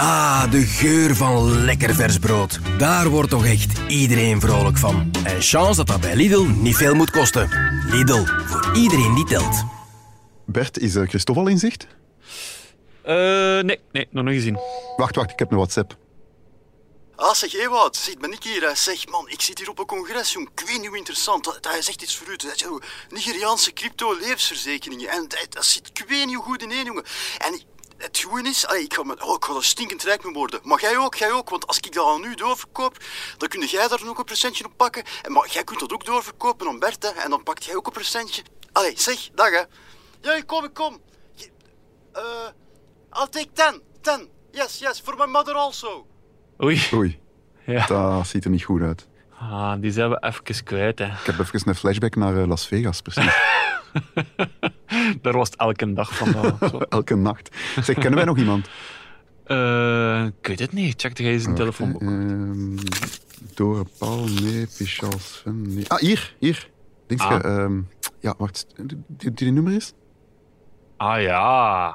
Ah, de geur van lekker vers brood. Daar wordt toch echt iedereen vrolijk van. En chance dat dat bij Lidl niet veel moet kosten. Lidl, voor iedereen die telt. Bert, is uh, Christophe al in zicht? Uh, nee, nee, nog niet gezien. Wacht, wacht, ik heb een WhatsApp. Ah, zeg Ewout, zeg, ben ik hier. Zeg, man, ik zit hier op een congres, jong. Ik weet niet hoe interessant. Dat, dat is echt iets voor u. Dat Nigeriaanse crypto-levensverzekeringen. En dat, dat zit ik weet niet hoe goed in één, jongen. En het goede is, allee, ik, ga me, oh, ik ga er stinkend rijk mee worden. Maar jij ook, jij ook. Want als ik dat al nu doorverkoop, dan kun jij daar nog een procentje op pakken. En maar jij kunt dat ook doorverkopen aan Bert, hè. En dan pakt jij ook een procentje. Allee, zeg, dag, hè. Ja, kom, ik kom. Eh, uh, I'll take ten. Ten. Yes, yes, for my mother also. Oei. Oei. Ja. Dat ziet er niet goed uit. Ah, die zijn we even kwijt, hè. Ik heb even een flashback naar uh, Las Vegas, precies. Daar was het elke dag van. elke nacht. Zeg, kennen wij nog iemand? Uh, ik weet het niet. Check jij eens een telefoonboek. Uh, Dore Paul, nee. Pichal nee. Ah, hier, hier. Denk Ah. je, um, ja, wacht. Die, die, die nummer is? Ah ja.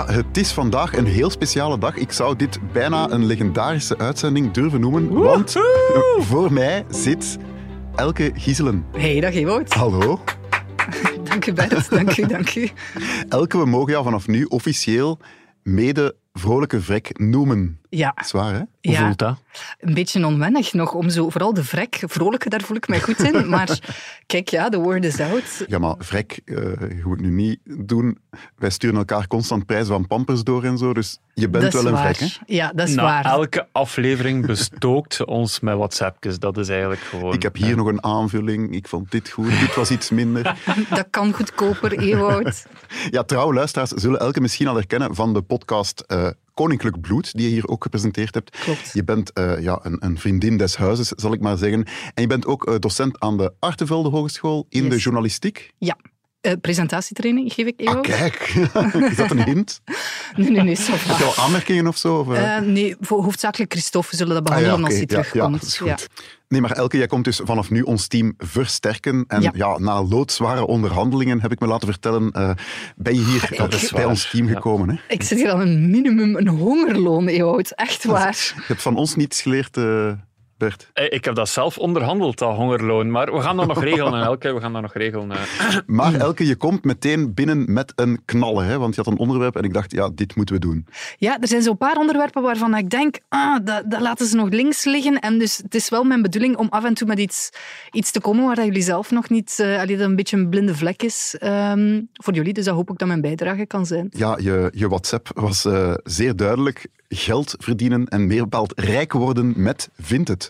Ja, het is vandaag een heel speciale dag. Ik zou dit bijna een legendarische uitzending durven noemen. Want voor mij zit Elke Gieselen. Hey, dag Ewout. Hallo. dank u Bert, dank u, dank u. Elke, we mogen jou vanaf nu officieel mede vrolijke vrek noemen. Ja. Zwaar, hè? Hoe Ja. voelt dat? Een beetje onwennig nog om zo, vooral de vrek, vrolijke, daar voel ik mij goed in. Maar kijk, ja, de word is out. Ja, maar vrek, eh, je moet nu niet doen. Wij sturen elkaar constant prijzen van pampers door en zo. Dus je bent wel een waar. vrek, hè? Ja, dat is Na waar. elke aflevering bestookt ons met WhatsAppjes. Dat is eigenlijk gewoon... Ik heb hier nog een aanvulling. Ik vond dit goed, dit was iets minder. Dat kan goedkoper, Ewout. Ja, trouwe luisteraars zullen Elke misschien al herkennen van de podcast eh, Koninklijk Bloed, die je hier ook gepresenteerd hebt. Klopt. Je bent eh, ja, een, een vriendin des huizes, zal ik maar zeggen. En je bent ook eh, docent aan de Artevelde Hogeschool in Yes. de journalistiek. Ja. Eh, presentatietraining geef ik Ah, Ewout. kijk. Is dat een hint? Nee, nee, nee. Heb je al aanmerkingen of zo? Of, eh? Eh, nee, voor, hoofdzakelijk Christophe. We zullen dat Ah, ja, behandelen als hij Ja, Ja, terugkomt. goed. Nee, maar Elke, jij komt dus vanaf nu ons team versterken. En ja. Ja. na loodzware onderhandelingen, heb ik me laten vertellen, ben je hier Dat is bij waar. ons team Ja. gekomen. Hè? Ik zit hier aan een minimum, een hongerloon, Ewout. Echt waar. Je hebt van ons niets geleerd, Bert. Eh, Ik heb dat zelf onderhandeld, dat hongerloon. Maar we gaan dat nog regelen, Elke. We gaan dat nog regelen. eh. Maar Elke, je komt meteen binnen met een knallen. Hè? Want je had een onderwerp en ik dacht, ja, dit moeten we doen. Ja, er zijn zo'n paar onderwerpen waarvan ik denk, ah, dat, dat laten ze nog links liggen. En dus het is wel mijn bedoeling om af en toe met iets, iets te komen waar dat jullie zelf nog niet, eh allee, dat een beetje een blinde vlek is ehm, voor jullie. Dus dat hoop ik dat mijn bijdrage kan zijn. Ja, je, je WhatsApp was eh, zeer duidelijk. Geld verdienen en meer bepaald rijk worden met Vinted.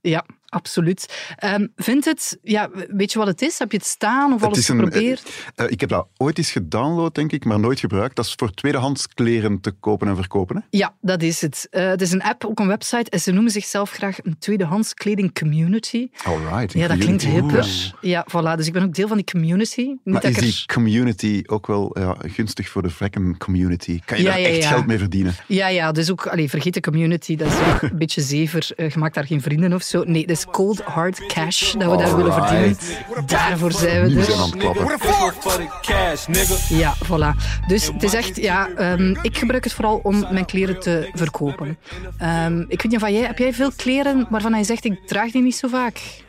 Ja, absoluut. Ehm vind het, ja, weet je wat het is? Heb je het staan of Het alles is een, geprobeerd? eh, eh, ik heb dat ooit eens gedownload, denk ik, maar nooit gebruikt. Dat is voor tweedehands kleren te kopen en verkopen. Hè? Ja, dat is het. Eh, het is een app, ook een website. En ze noemen zichzelf graag een tweedehands kleding community. Alright. Ja, dat klinkt hipper. Ja, voilà. Dus ik ben ook deel van die community. Niet Maar is die community ook wel ja, gunstig voor de vrekken community? Kan je Ja, daar ja, echt geld mee verdienen? Ja, ja, dus ook, allee, vergeet de community, dat is ook een beetje zever. Je maakt daar geen vrienden of zo. Nee, dat is cold hard cash dat we daar willen verdienen. Daarvoor zijn we Nu zijn we aan het klappen. Ja, voilà. Dus het is echt, ja, ehm, ik gebruik het vooral om mijn kleren te verkopen. Ehm, ik weet niet van jij, heb jij veel kleren waarvan je zegt, ik draag die niet zo vaak?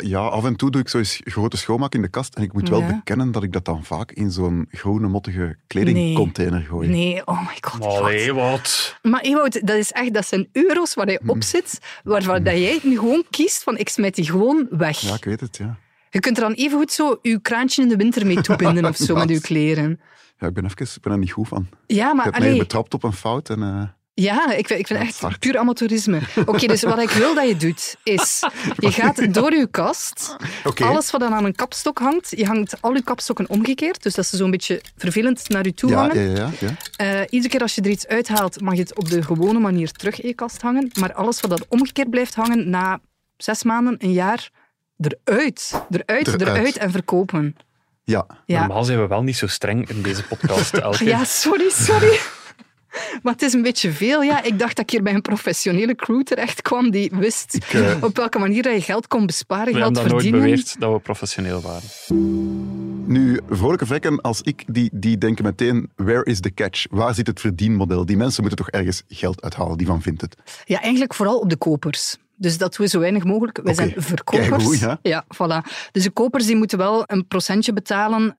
Ja, af en toe doe ik zo eens grote schoonmaak in de kast. En ik moet wel Ja. bekennen dat ik dat dan vaak in zo'n groene, mottige kledingcontainer gooi. Nee, oh my god. Allee, wat. wat? Maar Ewout, dat, is echt, dat zijn euro's waar je Mm. op zit, waarvan dat jij nu gewoon kiest van ik smijt die gewoon weg. Ja, ik weet het, ja. Je kunt er dan evengoed zo je kraantje in de winter mee toebinden of zo met je kleren. Ja, ik ben, even, ik ben er niet goed van. Ja, Ik maar allee, betrapt op een fout en... eh, ja, ik vind, ik vind echt puur amateurisme. Oké, dus wat ik wil dat je doet, is je gaat door je kast, alles wat dan aan een kapstok hangt, je hangt al je kapstokken omgekeerd, dus dat ze zo'n beetje vervelend naar je toe ja, hangen. ja, ja, ja. Eh, iedere keer als je er iets uithaalt, mag je het op de gewone manier terug in je kast hangen. Maar alles wat dat omgekeerd blijft hangen, na zes maanden, een jaar, eruit. Eruit, Eruit. eruit en verkopen. ja. Ja, Normaal zijn we wel niet zo streng in deze podcast, Elke. ja sorry, sorry. Maar het is een beetje veel. Ja, ik dacht dat ik hier bij een professionele crew terecht kwam die wist eh, op welke manier dat je geld kon besparen, We hebben geld dat nooit verdienen. beweerd dat we professioneel waren. Nu, vrolijke vlekken als ik, die, die denken meteen, where is the catch? Waar zit het verdienmodel? Die mensen moeten toch ergens geld uithalen, die van vindt het. Ja, eigenlijk vooral op de kopers. Dus dat doen we zo weinig mogelijk. Wij zijn verkopers. ja. voilà. Dus de kopers die moeten wel een procentje betalen. 5%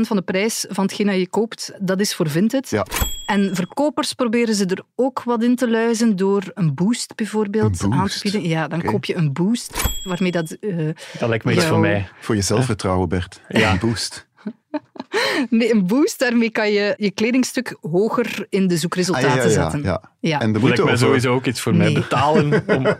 van de prijs van hetgeen dat je koopt, dat is voor Vinted. Ja. En verkopers proberen ze er ook wat in te luizen door een boost bijvoorbeeld Een boost? aan te bieden. Ja, dan koop je een boost waarmee dat... eh, Dat lijkt me iets voor mij. Voor je zelfvertrouwen, Bert. Ja. Een boost. nee, een boost, daarmee kan je je kledingstuk hoger in de zoekresultaten Ah, ja, ja, zetten. ja. Ja. En de Dat lijkt moeite mij of- sowieso ook iets voor mij. Betalen om...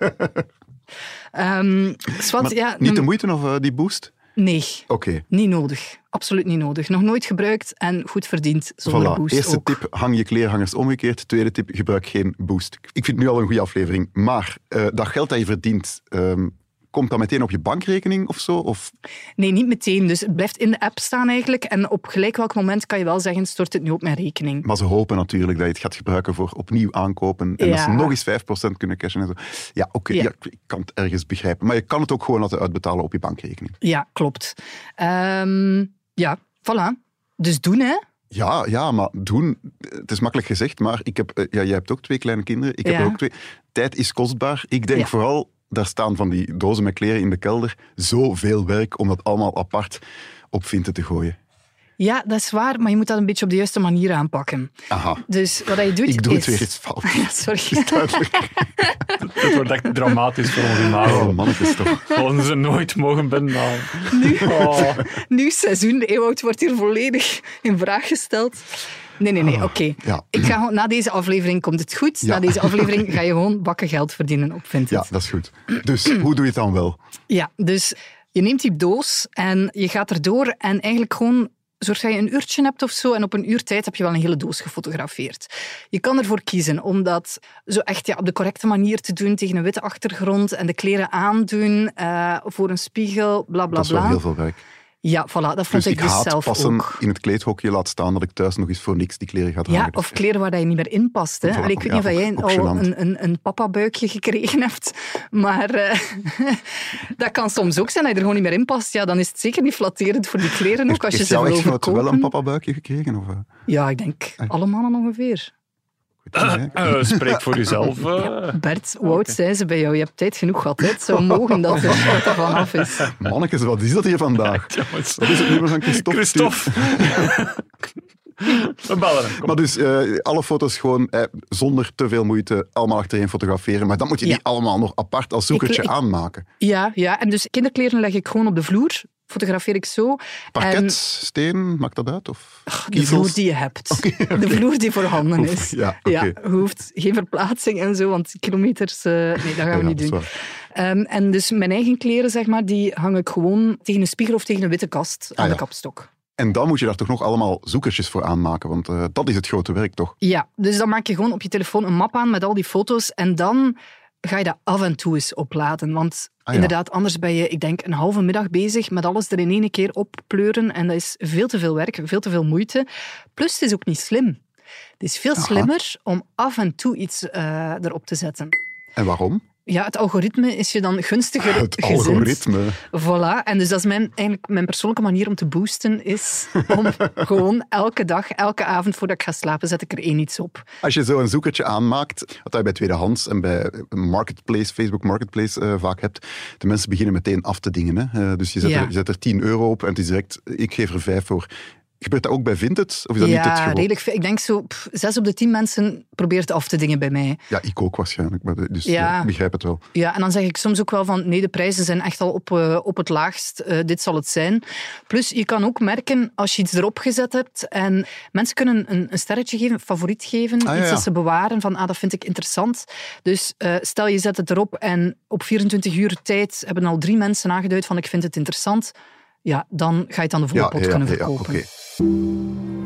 Ehm, zwart, Maar ja, niet de moeite of eh, die boost? Nee. Oké, Niet nodig. Absoluut niet nodig. Nog nooit gebruikt en goed verdiend zonder voilà. boost Eerste ook. tip, hang je kleerhangers omgekeerd. Tweede tip, gebruik geen boost. Ik vind het nu al een goede aflevering. Maar eh, dat geld dat je verdient, ehm, komt dat meteen op je bankrekening of zo? Of Nee, niet meteen. Dus het blijft in de app staan eigenlijk. En op gelijk welk moment kan je wel zeggen, stort het nu op mijn rekening. Maar ze hopen natuurlijk dat je het gaat gebruiken voor opnieuw aankopen. En dat ze nog eens 5% kunnen cashen en zo. Ja, oké, Ja. ja. ik kan het ergens begrijpen. Maar je kan het ook gewoon laten uitbetalen op je bankrekening. Ja, klopt. Ehm, ja, voilà. Dus doen, hè. Ja, ja, maar doen, het is makkelijk gezegd, maar ik heb, eh, ja, jij hebt ook twee kleine kinderen. Ik heb Ja. ook twee. Tijd is kostbaar. Ik denk Ja. vooral, daar staan van die dozen met kleren in de kelder. Zoveel werk om dat allemaal apart op Vinted te gooien. Ja, dat is waar, maar je moet dat een beetje op de juiste manier aanpakken. Aha, Dus wat je doet ik doe is... het weer eens fout. Ja, sorry. Duidelijk. Het wordt echt dramatisch voor ons imago. Oh, mannetjes toch. Gewoon ze nooit mogen binnenhalen. Oh. Nieuw seizoen, de eeuwoud wordt hier volledig in vraag gesteld. Nee, nee, nee, oké. Ah, ja. Ik ga na deze aflevering komt het goed. Ja. Na deze aflevering ga je gewoon bakken geld verdienen op Vinted. Ja, dat is goed. Dus, hoe doe je het dan wel? Ja, dus je neemt die doos en je gaat erdoor en eigenlijk gewoon zorg dat je een uurtje hebt of zo en op een uur tijd heb je wel een hele doos gefotografeerd. Je kan ervoor kiezen om dat zo echt ja, op de correcte manier te doen tegen een witte achtergrond en de kleren aandoen eh, voor een spiegel, bla bla Dat is wel bla. heel veel werk. Ja, voilà, dat vond Dus ik ik dus zelf passen ook. in het kleedhokje laat staan dat ik thuis nog eens voor niks die kleren ga dragen. Ja, of kleren waar dat je niet meer in past. Hè. Voilà, Allee, ik weet ja, niet of jij al gênant. een, een, een papabuikje gekregen hebt, maar eh, dat kan soms ook zijn dat je er gewoon niet meer in past. Ja, dan is het zeker niet flatterend voor die kleren ook, als je ze wil echtgenoot wel een verkopen. papabuikje gekregen? Of, eh? Ja, ik denk alle mannen ongeveer. Hè. Eh, spreek voor jezelf. eh. Bert, hoe oud zijn ze bij jou? Je hebt tijd genoeg gehad. Hè? Het zou mogen dat er, er vanaf is. Mannetjes, wat is dat hier vandaag? Dat is het nummer van Christophe. Christophe. We hem. Kom. Maar dus eh, alle foto's gewoon eh, zonder te veel moeite allemaal achterin fotograferen. Maar dan moet je Ja. die allemaal nog apart als zoekertje Ik- ik- aanmaken. Ja, ja, en dus kinderkleren leg ik gewoon op de vloer. Fotografeer ik zo. Parket, En steen, maakt dat uit? Of de vloer die je hebt. De vloer die voorhanden Oef, is. ja, je hoeft geen verplaatsing en zo, want kilometers... eh, nee, dat gaan we Ja, niet doen. Ehm, en dus mijn eigen kleren, zeg maar, die hang ik gewoon tegen een spiegel of tegen een witte kast aan Ah, ja. de kapstok. En dan moet je daar toch nog allemaal zoekertjes voor aanmaken, want eh, dat is het grote werk toch? Ja, dus dan maak je gewoon op je telefoon een map aan met al die foto's en dan ga je dat af en toe eens opladen. Want Ah, ja. inderdaad, anders ben je, ik denk, een halve middag bezig met alles er in één keer oppleuren en dat is veel te veel werk, veel te veel moeite. Plus, het is ook niet slim. Het is veel Aha. slimmer om af en toe iets eh, erop te zetten. En waarom? Ja, het algoritme is je dan gunstiger Het gezind. algoritme. Voilà. En dus dat is mijn, eigenlijk mijn persoonlijke manier om te boosten, is om gewoon elke dag, elke avond voordat ik ga slapen, zet ik er één iets op. Als je zo een zoekertje aanmaakt, wat je bij tweedehands en bij Marketplace, Facebook Marketplace eh, vaak hebt, de mensen beginnen meteen af te dingen. Hè. Eh, dus je zet, Ja. er, je zet er 10 euro op en het is direct, ik geef er 5 voor. Gebeurt dat ook bij Vinted? Of is dat niet het ja, gewoon? redelijk. veel. Ik denk zo, pff, zes op de tien mensen probeert af te dingen bij mij. Ja, ik ook waarschijnlijk, maar dus Ja. ik begrijp het wel. Ja, en dan zeg ik soms ook wel van nee, de prijzen zijn echt al op, eh, op het laagst. Eh, dit zal het zijn. Plus, je kan ook merken als je iets erop gezet hebt en mensen kunnen een, een sterretje geven, een favoriet geven, Ah, ja, iets ja. dat ze bewaren van ah, dat vind ik interessant. Dus eh, stel je zet het erop en op 24 uur tijd hebben al drie mensen aangeduid van ik vind het interessant. Ja, dan ga je het aan de volle Ja, pot ja, kunnen verkopen. oké.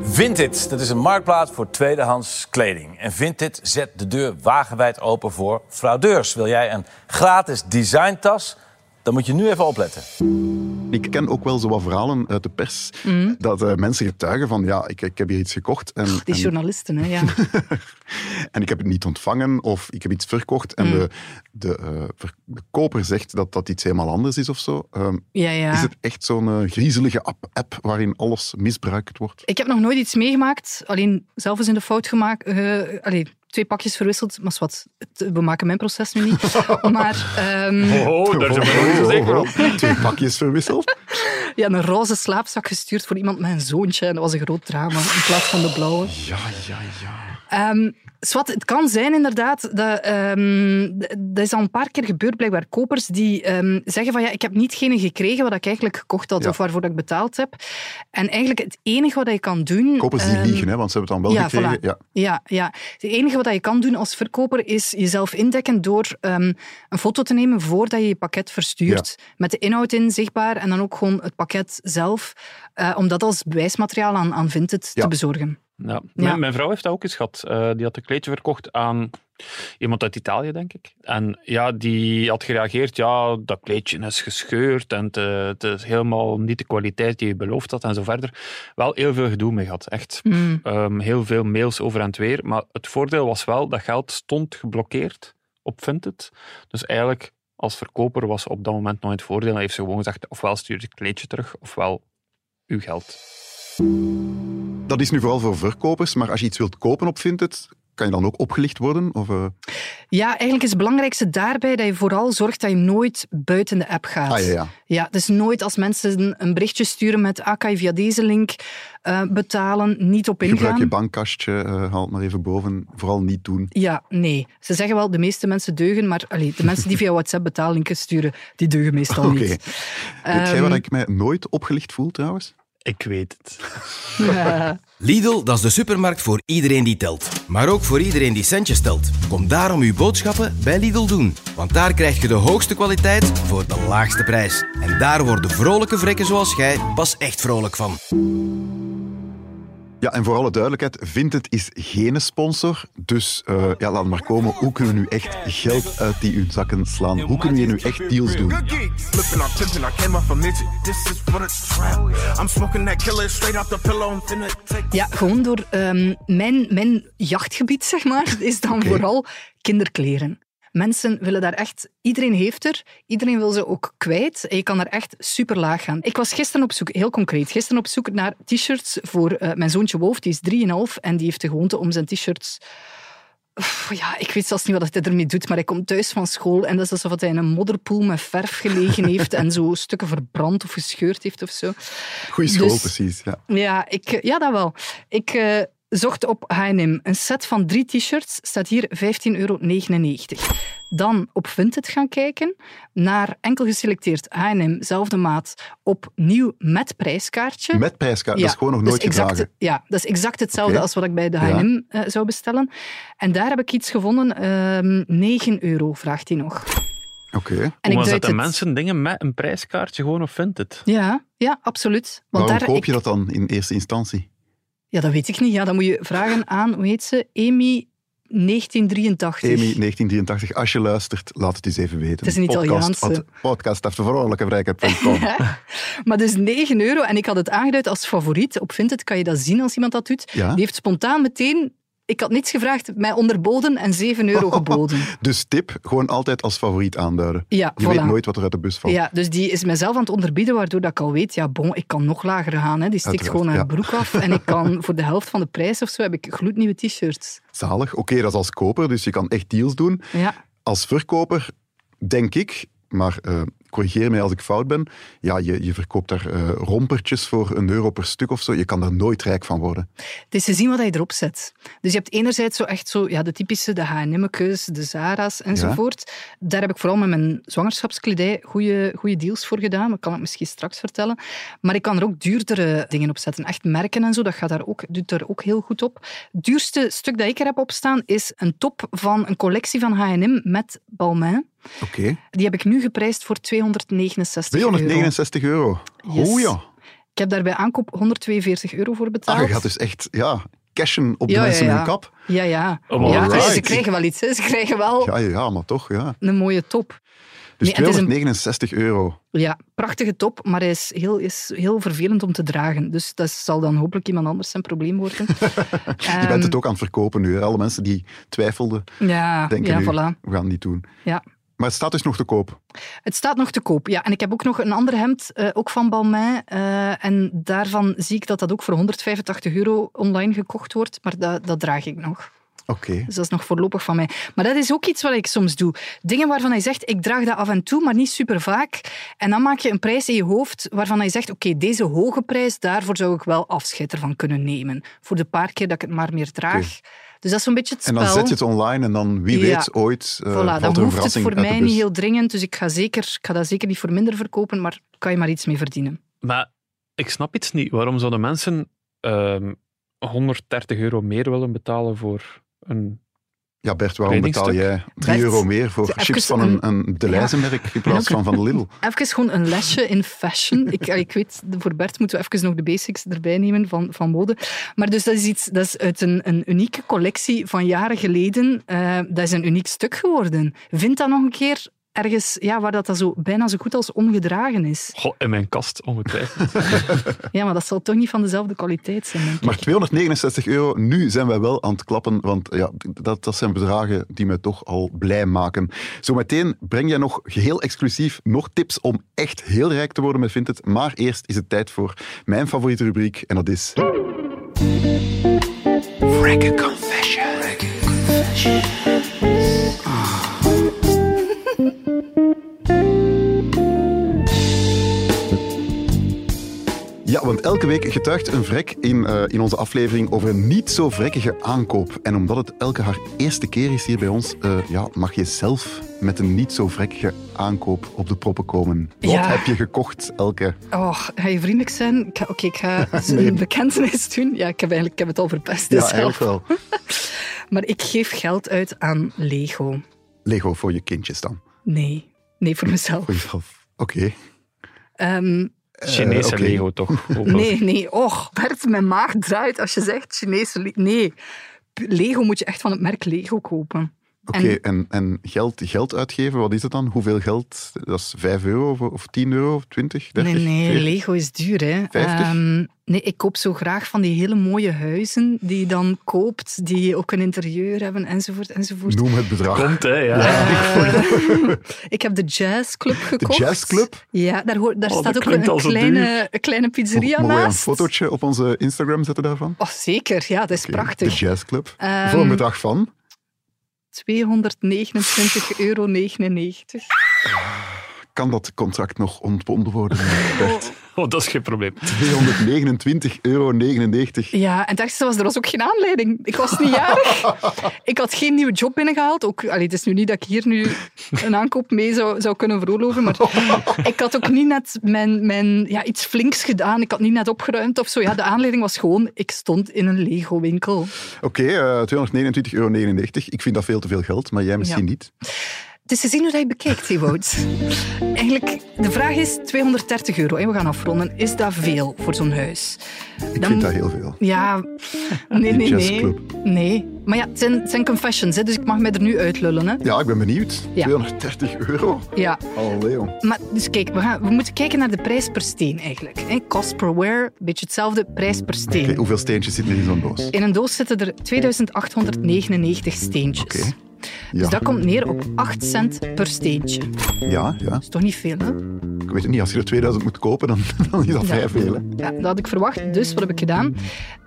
Vinted, dat is een marktplaats voor tweedehands kleding. En Vinted zet de deur wagenwijd open voor fraudeurs. Wil jij een gratis designtas? Dan moet je nu even opletten. Ik ken ook wel zo wat verhalen uit de pers, dat eh, mensen getuigen van ja, ik, ik heb hier iets gekocht en, Die en, journalisten, hè, ja. en ik heb het niet ontvangen of ik heb iets verkocht en de, de, eh, ver- de koper zegt dat dat iets helemaal anders is of zo. Ehm, ja, ja. Is het echt zo'n eh, griezelige app, app waarin alles misbruikt wordt? Ik heb nog nooit iets meegemaakt, alleen zelf eens in de fout gemaakt. eh, allee, twee pakjes verwisseld, maar wat, het- we maken mijn proces nu niet. maar ehm, Oh, daar zijn we nog niet zo zeker van. Twee pakjes verwisseld? ja, een roze slaapzak gestuurd voor iemand met een zoontje. En dat was een groot drama, in plaats van de blauwe. Ja, ja, ja. Ehm, zwart, het kan zijn inderdaad, dat, d- dat is al een paar keer gebeurd, blijkbaar kopers die ehm, zeggen van ja, ik heb nietgene gekregen wat ik eigenlijk gekocht had Ja. of waarvoor ik betaald heb. En eigenlijk het enige wat je kan doen... Kopers die liegen, hè, want ze hebben het dan wel ja, gekregen. voilà. Ja. Ja, ja. Het enige wat je kan doen als verkoper is jezelf indekken door een foto te nemen voordat je je pakket verstuurt. Met de inhoud in zichtbaar en dan ook gewoon het pakket zelf. eh, om dat als bewijsmateriaal aan, aan Vinted te bezorgen. Ja. Mijn, mijn vrouw heeft dat ook eens gehad. Eh, die had een kleedje verkocht aan iemand uit Italië, denk ik. En ja, die had gereageerd, ja, dat kleedje is gescheurd en het, eh, is helemaal niet de kwaliteit die je beloofd had en zo verder. Wel heel veel gedoe mee gehad, echt. Mm. Ehm, heel veel mails over en weer. Maar het voordeel was wel, dat geld stond geblokkeerd op Vinted. Dus eigenlijk, als verkoper was op dat moment nog het voordeel. Hij heeft ze gewoon gezegd, ofwel stuur je het kleedje terug, ofwel uw geld. Dat is nu vooral voor verkopers, maar als je iets wilt kopen op Vinted, kan je dan ook opgelicht worden? Of, eh, Ja, eigenlijk is het belangrijkste daarbij dat je vooral zorgt dat je nooit buiten de app gaat. Ah, ja, ja. Ja, dus nooit als mensen een berichtje sturen met ah, kan je via deze link eh, betalen, niet op ingaan. Gebruik je bankkastje, eh, haal het maar even boven. Vooral niet doen. Ja, nee. Ze zeggen wel, de meeste mensen deugen, maar allee, de mensen die via WhatsApp betaallinken sturen, die deugen meestal niet. Weet jij Ehm, waar ik mij nooit opgelicht voel trouwens? Ik weet het. Lidl, dat is de supermarkt voor iedereen die telt. Maar ook voor iedereen die centjes telt. Kom daarom uw boodschappen bij Lidl doen. Want daar krijg je de hoogste kwaliteit voor de laagste prijs. En daar worden vrolijke vrekken zoals jij pas echt vrolijk van. Ja, en voor alle duidelijkheid, Vinted is geen sponsor. Dus eh, ja, laat maar komen. Hoe kunnen we nu echt geld uit die hun zakken slaan? Hoe kunnen we hier nu echt deals doen? Ja, gewoon door ehm, mijn, mijn jachtgebied, zeg maar, is dan vooral kinderkleren. Mensen willen daar echt... Iedereen heeft er. Iedereen wil ze ook kwijt. En je kan daar echt super laag gaan. Ik was gisteren op zoek, heel concreet, gisteren op zoek naar t-shirts voor eh, mijn zoontje Wolf. Die is 3,5 en die heeft de gewoonte om zijn t-shirts... Ja, ik weet zelfs niet wat hij ermee doet, maar hij komt thuis van school en dat is alsof hij in een modderpoel met verf gelegen heeft en zo stukken verbrand of gescheurd heeft of zo. Goeie school, Dus- precies. Ja. Ja, ik, ja dat wel. Ik eh, zocht op H&M. Een set van drie t-shirts staat hier 15,99 euro. Dan op Vinted gaan kijken, naar enkel geselecteerd H&M, zelfde maat, op nieuw met prijskaartje. Met prijskaart, dat is gewoon nog nooit dus exact, gedragen. Ja, dat is exact hetzelfde als wat ik bij de Ja. H&M eh, zou bestellen. En daar heb ik iets gevonden. ehm 9 euro vraagt hij nog. Oké. En ik Hoe duid zetten het- mensen dingen met een prijskaartje gewoon op Vinted? Ja, ja, absoluut. Want Waarom daar, koop ik- je dat dan in eerste instantie? Ja, dat weet ik niet. Ja, dan moet je vragen aan, hoe heet ze? Amy 1983. Amy, 1983, als je luistert, laat het eens even weten. Het is een Italiaanse. Podcast, vrijheid.com. maar dus 9 euro. En ik had het aangeduid als favoriet. Op Vinted kan je dat zien als iemand dat doet. Ja. Die heeft spontaan meteen Ik had niets gevraagd, mij onderboden en 7 euro geboden. Dus tip, gewoon altijd als favoriet aanduiden. Ja, Je voilà. weet nooit wat er uit de bus valt. Ja, dus die is mezelf aan het onderbieden, waardoor dat ik al weet, ja, bon, ik kan nog lager gaan. Hè. Die stikt Uiteraard, gewoon haar ja. broek af en ik kan voor de helft van de prijs of zo heb ik gloednieuwe t-shirts. Zalig. Oké, dat is als koper, dus je kan echt deals doen. Ja. Als verkoper denk ik, maar eh, corrigeer mij als ik fout ben, ja, je, je verkoopt daar eh, rompertjes voor een euro per stuk of zo. Je kan daar nooit rijk van worden. Het is te zien wat je erop zet. Dus je hebt enerzijds zo echt zo, ja, de typische, de H&M'kes, de Zara's enzovoort. Daar heb ik vooral met mijn zwangerschapskledij goede, goede deals voor gedaan. Dat kan ik misschien straks vertellen. Maar ik kan er ook duurdere dingen op zetten. Echt merken en zo, dat gaat daar ook, doet daar ook heel goed op. Het duurste stuk dat ik er heb op staan is een top van een collectie van H&M met Balmain. Oké. Die heb ik nu geprijsd voor 269 euro. 269 euro. Yes. Oh ja. Ik heb daar bij aankoop 142 euro voor betaald. Ah, je gaat dus echt ja, cashen op de Ja, ja, mensen ja. hun kap. Ja, ja. Oh, ja alright. ze krijgen wel iets. Hè. Ze krijgen wel Ja, ja, maar toch, ja. een mooie top. Dus Nee, het is een- 269 euro. Ja, prachtige top, maar hij is heel, is heel vervelend om te dragen. Dus dat zal dan hopelijk iemand anders zijn probleem worden. Je bent het ook aan het verkopen nu. hè. Alle mensen die twijfelden, Ja, denken ja nu, voilà. we gaan het niet doen. Ja. Maar het staat dus nog te koop. Het staat nog te koop, ja. En ik heb ook nog een ander hemd, eh, ook van Balmain. eh, en daarvan zie ik dat dat ook voor 185 euro online gekocht wordt. Maar dat, dat draag ik nog. Oké. Dus dat is nog voorlopig van mij. Maar dat is ook iets wat ik soms doe. Dingen waarvan hij zegt, ik draag dat af en toe, maar niet super vaak. En dan maak je een prijs in je hoofd waarvan hij zegt, oké, deze hoge prijs, daarvoor zou ik wel afscheid ervan kunnen nemen. Voor de paar keer dat ik het maar meer draag. Dus dat is zo'n beetje het En spel. dan zet je het online en dan, wie Ja. weet, ooit eh, Voilà, valt dan er een hoeft het voor mij niet heel dringend, dus ik ga, zeker, ik ga dat zeker niet voor minder verkopen, maar kan je maar iets mee verdienen. Maar ik snap iets niet. Waarom zouden mensen ehm 130 euro meer willen betalen voor een Ja, Bert, waarom betaal jij 3 Bert, euro meer voor even chips van een- een, Deleuze-merk in plaats van van Lidl? Even gewoon een lesje in fashion. Ik, ik weet, voor Bert moeten we even nog de basics erbij nemen van, van mode. Maar dus dat is, iets, dat is uit een, een unieke collectie van jaren geleden. Eh, dat is een uniek stuk geworden. Vind dat nog een keer ergens ja, waar dat, dat zo, bijna zo goed als ongedragen is. Goh, in mijn kast, ongetwijfeld. Ja, maar dat zal toch niet van dezelfde kwaliteit zijn, denk ik. Maar 269 euro, nu zijn wij wel aan het klappen, want ja, dat, dat zijn bedragen die mij toch al blij maken. Zometeen breng jij nog geheel exclusief nog tips om echt heel rijk te worden met Vinted. Maar eerst is het tijd voor mijn favoriete rubriek en dat is... Frankie Confession. Ja, want elke week getuigt een vrek in, eh, in onze aflevering over een niet zo vrekkige aankoop. En omdat het elke haar eerste keer is hier bij ons, eh, ja, mag je zelf met een niet zo vrekkige aankoop op de proppen komen. Wat Ja. heb je gekocht, Elke? Oh, ga je vriendelijk zijn? Ik ga- Oké, ik ga Nee. een bekentenis doen. Ja, ik heb eigenlijk ik heb het al verpest. Ja, dus eigenlijk wel. Maar ik geef geld uit aan Lego. Lego voor je kindjes dan. Nee, nee, voor mezelf. Voor jezelf. Oké. Ehm, Chinese oké. Lego, toch? nee, nee. Och, Bert, mijn maag draait als je zegt Chinese Le- Nee. Lego moet je echt van het merk Lego kopen. Oké, En- en, en geld, geld uitgeven, wat is het dan? Hoeveel geld? Dat is 5 euro of, of 10 euro of 20, 30? Nee, nee, 40? Lego is duur, hè. 50? Ehm, nee, ik koop zo graag van die hele mooie huizen die je dan koopt, die ook een interieur hebben, enzovoort, enzovoort. Noem het bedrag. Komt, hè, ja. Ik heb de jazzclub gekocht. jazzclub? Ja, daar, hoort, daar Oh, staat ook een kleine, een kleine pizzeria Mogen wij een naast. fotootje op onze Instagram zetten daarvan? Oh, zeker. Ja, dat is prachtig. De jazzclub. Ehm, voor een bedrag van? 229,99 euro. Kan dat contract nog ontbonden worden, Bert? Oh, dat is geen probleem. 229,99 euro. Ja, en ergste was, er was ook geen aanleiding. Ik was niet jarig. ik had geen nieuwe job binnengehaald. Ook, allee, het is nu niet dat ik hier nu een aankoop mee zou, zou kunnen veroorloven, maar ik had ook niet net mijn, mijn, ja, iets flinks gedaan. Ik had niet net opgeruimd of zo. Ja, de aanleiding was gewoon, ik stond in een Lego-winkel. Oké, eh 229,99 euro. Ik vind dat veel te veel geld, maar jij misschien Ja. niet. Het is te zien hoe dat je bekijkt, Ewout. Eigenlijk, de vraag is 230 euro. En we gaan afronden. Is dat veel voor zo'n huis? Ik vind dat heel veel. Ja, nee, Die nee, nee. Nee. Maar ja, het zijn, het zijn confessions, hè, dus ik mag mij er nu uitlullen. Hè. Ja, ik ben benieuwd. Ja. 230 euro. Ja. Allee. Maar dus kijk, we, gaan, we moeten kijken naar de prijs per steen eigenlijk. hè. Cost per wear, een beetje hetzelfde, prijs per steen. Oké, hoeveel steentjes zitten er in zo'n doos? In een doos zitten er 2899 steentjes. Dus Ja. dat komt neer op 8 cent per steentje. Ja, ja. Dat is toch niet veel, hè? Ik weet het niet, als je er 2000 moet kopen, dan, dan is dat Ja. vrij veel. Hè? Ja, dat had ik verwacht. Dus wat heb ik gedaan?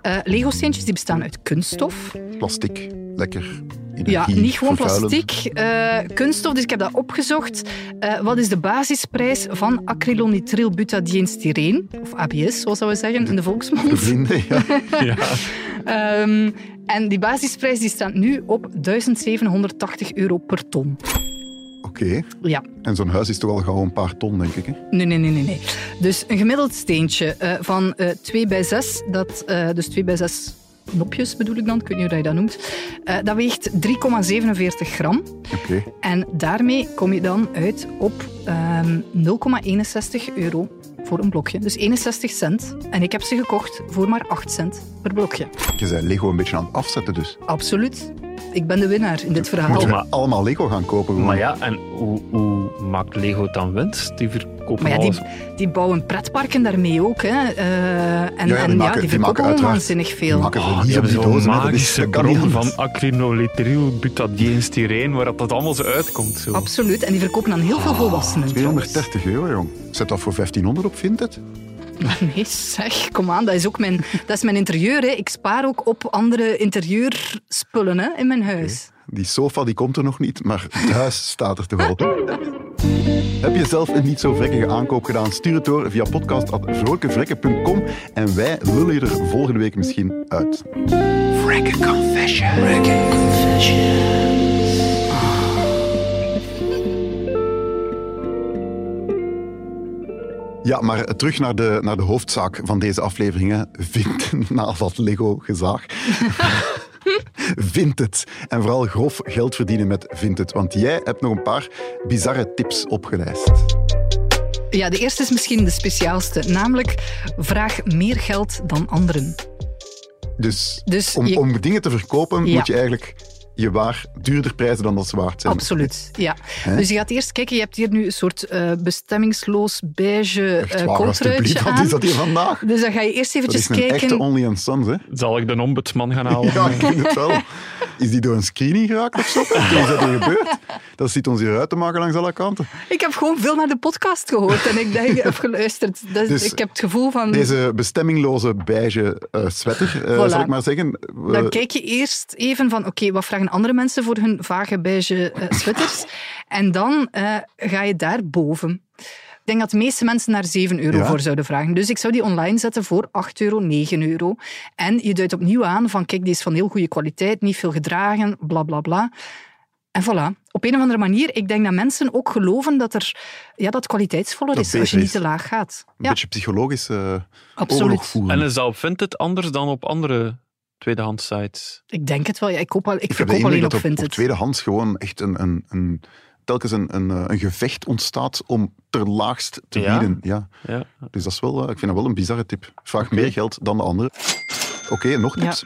Eh Lego-steentjes die bestaan uit kunststof. Plastic, lekker. Ja, energie, niet gewoon vervuilend. plastic, eh, kunststof. Dus ik heb dat opgezocht. Eh, wat is de basisprijs van acrylonitrilbutadienstyreen? Of ABS, zoals we zeggen in de volksmond. De vrienden, ja. Ehm, en die basisprijs die staat nu op 1780 euro per ton. Oké. Ja. En zo'n huis is toch al gauw een paar ton, denk ik. Hè? Nee, nee, nee, nee. nee. Dus een gemiddeld steentje eh, van eh 2 bij 6, dat, eh, dus 2 bij 6 nopjes bedoel ik dan, ik weet niet hoe je dat noemt, dat weegt 3,47 gram. Oké. En daarmee kom je dan uit op ehm 0,61 euro voor een blokje. Dus 61 cent. En ik heb ze gekocht voor maar 8 cent per blokje. Je zei Lego een beetje aan het afzetten dus. Absoluut. Ik ben de winnaar in dit verhaal. Moet je allemaal Lego gaan kopen? gewoon? Maar ja, en hoe, hoe maakt Lego dan winst? Die verkopen Maar ja, die, alles. die bouwen pretparken daarmee ook. Hè. Eh, en Ja, ja, en die ja, maken- die die maken verkopen waanzinnig veel. die maken Oh, die hebben die zo'n magische bron van acrylonitryl butadienstyreen, waar dat allemaal zo uitkomt. Zo. Absoluut. En die verkopen aan heel veel volwassenen. 230 euro, jong. Zet dat voor 1500 op Vinted? Nee, zeg, kom aan. Dat is ook mijn, dat is mijn interieur. Hè. Ik spaar ook op andere interieurspullen hè, in mijn huis. Die sofa die komt er nog niet, maar het huis staat er toch al. Heb je zelf een niet zo vrekkige aankoop gedaan? Stuur het door via podcast.vrolijkevrekken.com en wij lullen je er volgende week misschien uit. Frekke confession. Confession. Ja, maar terug naar de, naar de hoofdzaak van deze afleveringen. Vindt, na wat Lego gezaag. Vindt het. En vooral grof geld verdienen met Vindt het. Want jij hebt nog een paar bizarre tips opgelijst. Ja, de eerste is misschien de speciaalste. Namelijk, vraag meer geld dan anderen. Dus, Dus om, je- om dingen te verkopen Ja. moet je eigenlijk je waar duurder prijzen dan dat ze waard zijn. Absoluut, ja. Dus je gaat eerst kijken, je hebt hier nu een soort eh, bestemmingsloos beige uh, wat is dat hier vandaag? Dus dan ga je eerst Dat eventjes is een kijken... echte Only and Sons, hè? Zal ik de ombudsman gaan halen? Ja, ik vind het wel. Is die door een screening geraakt of zo? Hoe is dat hier gebeurd? Dat zit ons hier uit te maken langs alle kanten. Ik heb gewoon veel naar de podcast gehoord en ik denk, heb geluisterd. Dus, Dus ik heb het gevoel van... Deze bestemmingloze beige eh, sweater, eh, Voilà. zal ik maar zeggen. Dan kijk je eerst even van, oké, wat vragen andere mensen voor hun vage beige sweaters? en dan eh, ga je daarboven. Ik denk dat de meeste mensen daar 7 euro Ja. voor zouden vragen. Dus ik zou die online zetten voor 8 euro, 9 euro. En je duidt opnieuw aan van, kijk, die is van heel goede kwaliteit, niet veel gedragen, bla bla bla. En voilà. Op een of andere manier, ik denk dat mensen ook geloven dat, er, ja, dat kwaliteitsvoller Dat is als je niet te laag gaat. een Ja, beetje psychologisch eh Absoluut. oorlog voeren. En is dat op Vinted anders dan op andere tweedehands sites? ik denk het wel. Ja, ik, koop al, ik, ik verkoop alleen op dat op, op Vinted. tweedehands gewoon echt een, een, een, telkens een, een, eh, een gevecht ontstaat om ter laagst te Ja? bieden. Ja. Ja. Dus dat is wel, eh, ik vind dat wel een bizarre tip. Vraag meer geld dan de andere. Oké, nog Ja. tips?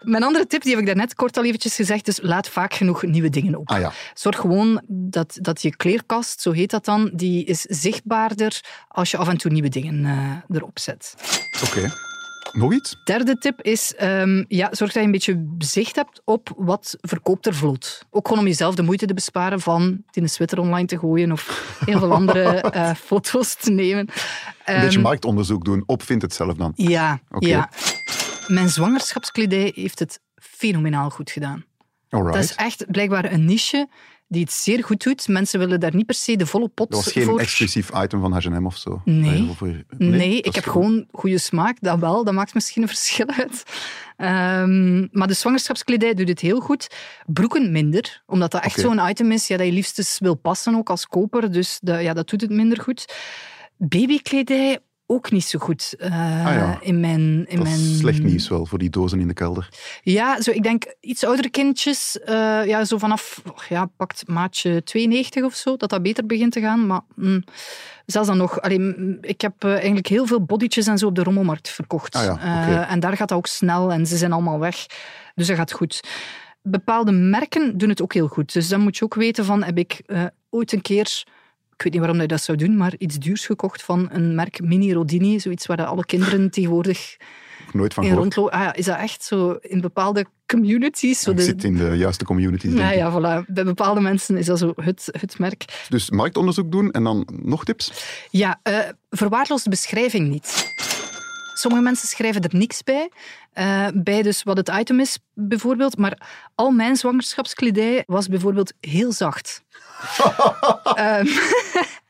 Mijn andere tip, die heb ik daarnet kort al eventjes gezegd, dus laat vaak genoeg nieuwe dingen op. Ah ja. Zorg gewoon dat, dat je kleerkast, zo heet dat dan, die is zichtbaarder als je af en toe nieuwe dingen eh, erop zet. Oké. Nog iets? Derde tip is, ehm, ja, zorg dat je een beetje zicht hebt op wat verkoopt er vlot. Ook gewoon om jezelf de moeite te besparen van het in een Twitter online te gooien of een of andere eh, foto's te nemen. Een beetje Ehm, marktonderzoek doen. Op vindt het zelf dan. Ja, Oké. ja. Mijn zwangerschapskledij heeft het fenomenaal goed gedaan. Alright. Dat is echt blijkbaar een niche die het zeer goed doet. Mensen willen daar niet per se de volle pot Dat was geen voor. exclusief item van H&M of zo? Nee. Of voor- Nee, ik heb gewoon goede smaak, dat wel. Dat maakt misschien een verschil uit. Ehm, maar de zwangerschapskledij doet het heel goed. Broeken minder, omdat dat echt zo'n item is ja, dat je liefst eens wil passen, ook als koper. Dus dat, ja, dat doet het minder goed. Babykledij, ook niet zo goed eh, ja. in mijn... In Dat mijn... is slecht nieuws wel voor die dozen in de kelder. Ja, zo, ik denk iets oudere kindjes, eh, ja, zo vanaf, ja, pakt maatje 92 of zo, dat dat beter begint te gaan. Maar mm, zelfs dan nog, allee, mm, ik heb eh, eigenlijk heel veel bodytjes en zo op de rommelmarkt verkocht. Ah ja, en daar gaat dat ook snel en ze zijn allemaal weg. Dus dat gaat goed. Bepaalde merken doen het ook heel goed. Dus dan moet je ook weten van, heb ik ooit een keer ik weet niet waarom je dat zou doen, maar iets duurs gekocht van een merk Mini Rodini, zoiets waar alle kinderen tegenwoordig Nooit van in gehoord. rondlopen. Ah, ja, is dat echt zo in bepaalde communities? Zo de, zit in de juiste communities. denk ja, ik. ja, voilà. Bij bepaalde mensen is dat zo het, het merk. Dus marktonderzoek doen en dan nog tips? Ja, eh verwaarloos de beschrijving niet. Sommige mensen schrijven er niks bij. eh, bij dus wat het item is, bijvoorbeeld. Maar al mijn zwangerschapskledij was bijvoorbeeld heel zacht. Ehm,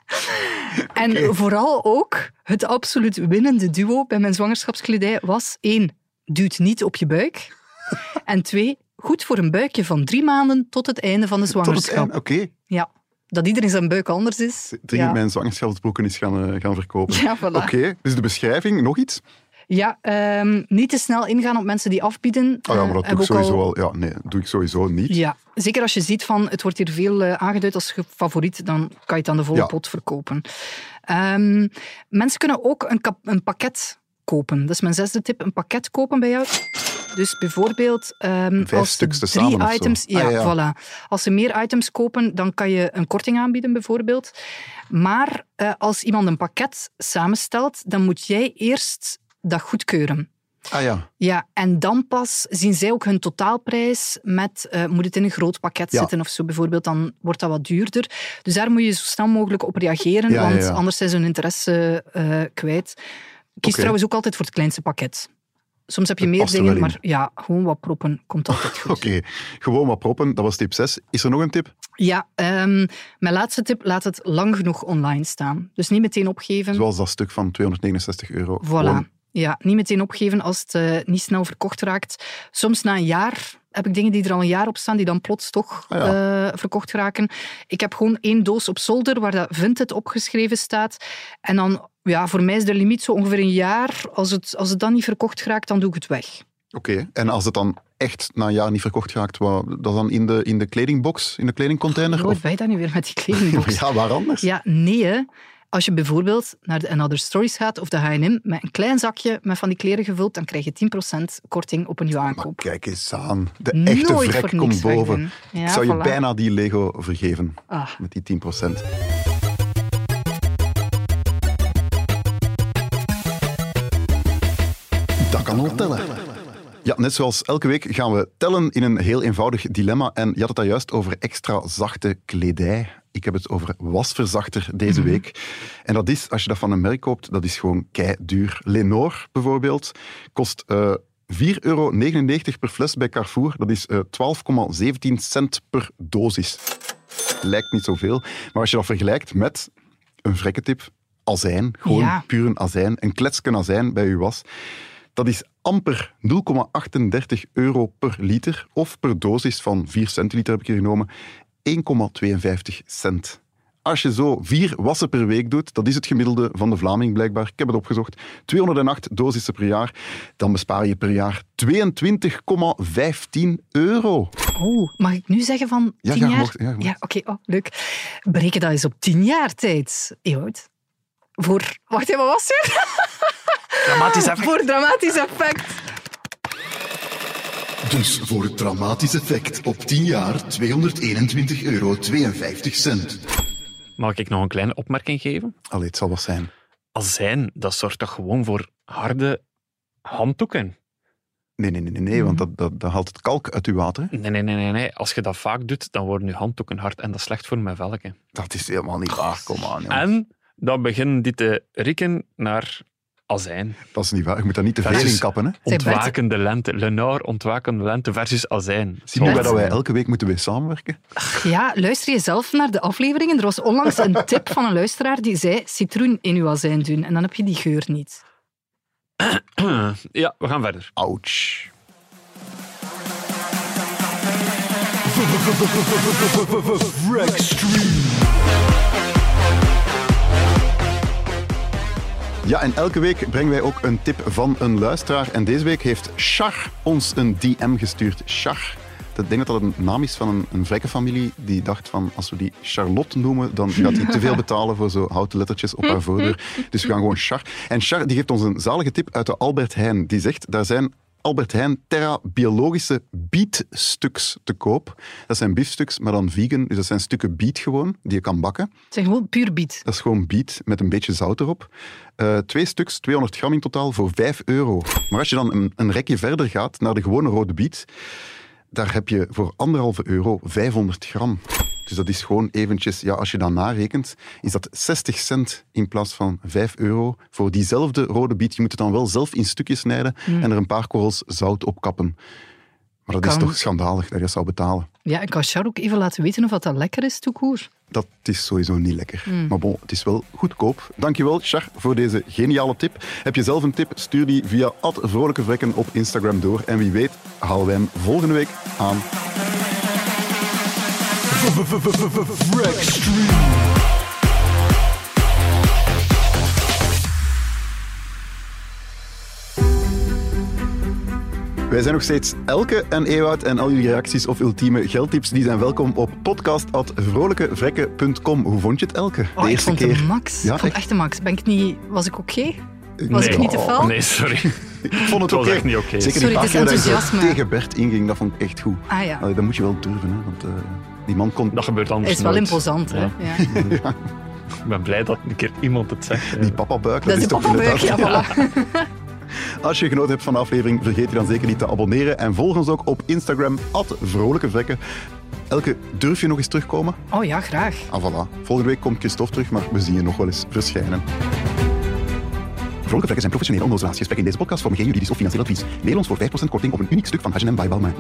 en vooral ook het absoluut winnende duo bij mijn zwangerschapskledij was één, duwt niet op je buik. En twee, goed voor een buikje van drie maanden tot het einde van de Tot het zwangerschap. oké. Ja, dat iedereen zijn buik anders is. Dringend ja. mijn zwangerschapsbroeken eens gaan, eh, gaan verkopen. Ja, voilà. Oké, dus de beschrijving, nog iets? Ja, ehm, niet te snel ingaan op mensen die afbieden. Oh ja, maar dat Eh, doe ik sowieso al-. Ja, nee, doe ik sowieso niet. Ja, zeker als je ziet van het wordt hier veel eh, aangeduid als ge- favoriet, dan kan je het aan de volle Ja. pot verkopen. Ehm, mensen kunnen ook een, een pakket kopen. Dat is mijn zesde tip. Een pakket kopen bij jou. Dus bijvoorbeeld ehm als ze drie items... Ja, Ah, ja. voilà. Als ze meer items kopen, dan kan je een korting aanbieden bijvoorbeeld. Maar eh, als iemand een pakket samenstelt, dan moet jij eerst dat goedkeuren. Ah ja, Ja, en dan pas zien zij ook hun totaalprijs met, eh, moet het in een groot pakket Ja. zitten of zo bijvoorbeeld, dan wordt dat wat duurder. Dus daar moet je zo snel mogelijk op reageren, Ja, want ja. anders zijn ze hun interesse eh, kwijt. Kies trouwens ook altijd voor het kleinste pakket. Soms heb je meer er dingen, maar ja, gewoon wat proppen komt altijd goed. oké. Gewoon wat proppen, dat was tip 6. Is er nog een tip? Ja, ehm, mijn laatste tip, laat het lang genoeg online staan. Dus niet meteen opgeven. Zoals dat stuk van 269 euro. Voilà. Gewoon- Ja, niet meteen opgeven als het eh, niet snel verkocht raakt. Soms na een jaar heb ik dingen die er al een jaar op staan, die dan plots toch Ah ja. eh, verkocht raken. Ik heb gewoon één doos op zolder waar dat Vinted opgeschreven staat. En dan, ja, voor mij is de limiet zo ongeveer een jaar. Als het, als het dan niet verkocht raakt, dan doe ik het weg. Oké, en als het dan echt na een jaar niet verkocht raakt, wat, dat dan in de, in de kledingbox, in de kledingcontainer? Hoe Of- wij dat nu weer met die kledingbox? ja, waar anders? Ja, nee. hè. Als je bijvoorbeeld naar de Another Stories gaat of de H&M met een klein zakje met van die kleren gevuld, dan krijg je 10% korting op een nieuwe aankoop. Kijk eens aan. De Nooit echte voor vrek komt boven. Ja, Ik zou je voilà. bijna die Lego vergeven. Ah. Met die 10%. Kan al tellen. Ja, net zoals elke week gaan we tellen in een heel eenvoudig dilemma. En je had het daar juist over extra zachte kledij. Ik heb het over wasverzachter deze Mhm. week. En dat is, als je dat van een merk koopt, dat is gewoon kei duur. Lenore bijvoorbeeld kost eh 4,99 euro per fles bij Carrefour. Dat is eh 12,17 cent per dosis. Lijkt niet zoveel. Maar als je dat vergelijkt met een vrekke tip, azijn, gewoon Ja. puur een azijn, een kletsken azijn bij je was, dat is amper 0,38 euro per liter, of per dosis van 4 centiliter heb ik hier genomen, 1,52 cent. Als je zo vier wassen per week doet, dat is het gemiddelde van de Vlaming blijkbaar, ik heb het opgezocht, 208 dosissen per jaar, dan bespaar je per jaar 22,15 euro. Oh, mag ik nu zeggen van Ja, 10 ja, jaar? mocht- ja, mocht. oké, oh, leuk. Bereken dat eens op 10 jaar tijd. Ewout. Voor, wacht even, wat was het? Dramatisch effect. Voor dramatisch effect. Dus voor het dramatisch effect op 10 jaar 221,52 euro. Mag ik nog een kleine opmerking geven? Allee, het zal wat zijn. Azijn, dat zorgt toch gewoon voor harde handdoeken? Nee, nee, nee, nee, nee want dat, dat, dat haalt het kalk uit uw water. Nee, nee, nee, nee, nee. Als je dat vaak doet, dan worden je handdoeken hard en dat is slecht voor mijn velken. Dat is helemaal niet waar, kom aan. jongen. En dan beginnen die te rieken naar azijn. Dat is niet waar, je moet daar niet te veel in kappen. Hè. Ontwakende lente. Lenore, ontwakende lente versus azijn. Zie je Bert. dat wij elke week moeten weer samenwerken? Ja, luister je zelf naar de afleveringen. Er was onlangs een tip van een luisteraar die zei citroen in uw azijn doen. En dan heb je die geur niet. Ja, we gaan verder. Ouch. Ja, en elke week brengen wij ook een tip van een luisteraar. En deze week heeft Char ons een DM gestuurd. Char. Ik denk dat dat een naam is van een, een vrekkenfamilie die dacht van als we die Charlotte noemen, dan gaat hij te veel betalen voor zo houten lettertjes op haar voordeur. Dus we gaan gewoon Char. En Char die geeft ons een zalige tip uit de Albert Heijn. Die zegt, daar zijn Albert Heijn Terra biologische bietstuks te koop. Dat zijn biefstuks, maar dan vegan. Dus dat zijn stukken biet gewoon, die je kan bakken. Het zijn gewoon puur biet. Dat is gewoon biet met een beetje zout erop. Eh, twee stuks, 200 gram in totaal, voor 5 euro. Maar als je dan een, een rekje verder gaat naar de gewone rode biet, daar heb je voor anderhalve euro 500 gram. Dus dat is gewoon eventjes, ja, als je dat narekent, is dat 60 cent in plaats van 5 euro voor diezelfde rode biet. Je moet het dan wel zelf in stukjes snijden Mm. en er een paar korrels zout op kappen. Maar dat is toch schandalig dat je dat zou betalen. Ja, ik kan Char ook even laten weten of dat, dat lekker is, toekoer. Dat is sowieso niet lekker. Mm. Maar bon, het is wel goedkoop. Dankjewel, Char, voor deze geniale tip. Heb je zelf een tip? Stuur die via vrolijke vrekken op Instagram door. En wie weet halen wij hem volgende week aan. Wij zijn nog steeds Elke en Ewout en al jullie reacties of ultieme geldtips die zijn welkom op podcast.vrolijkevrekken.com. Hoe vond je het, Elke? De Oh, ik eerste vond keer. max. Ja, ik vond echt? echt de max. Ben ik niet, was ik oké? Was Nee. ik niet te fel? Oh, Nee, sorry. Ik vond het oké. echt niet oké. Zeker Sorry, die paar het keer je tegen Bert inging, dat vond ik echt goed. Ah ja. Allee, dat moet je wel durven, hè, want eh, die man kon... Dat gebeurt Hij anders is wel nooit. imposant, hè? Ja. Ja. Ik ben blij dat een keer iemand het zegt. Die papabuik, Dat is toch papabuik, ja, voilà. Als je genoten hebt van de aflevering, vergeet je dan zeker niet te abonneren. En volg ons ook op Instagram, vrolijkevrekken. Elke, durf je nog eens terugkomen? Oh ja, graag. Ah, voilà. Volgende week komt Christophe terug, maar we zien je nog wel eens verschijnen. Vrekken zijn professionele onnozelaars. Gesprekken in deze podcast vormen geen juridisch of financieel advies. Mail ons voor 5% korting op een uniek stuk van H&M by Balmain.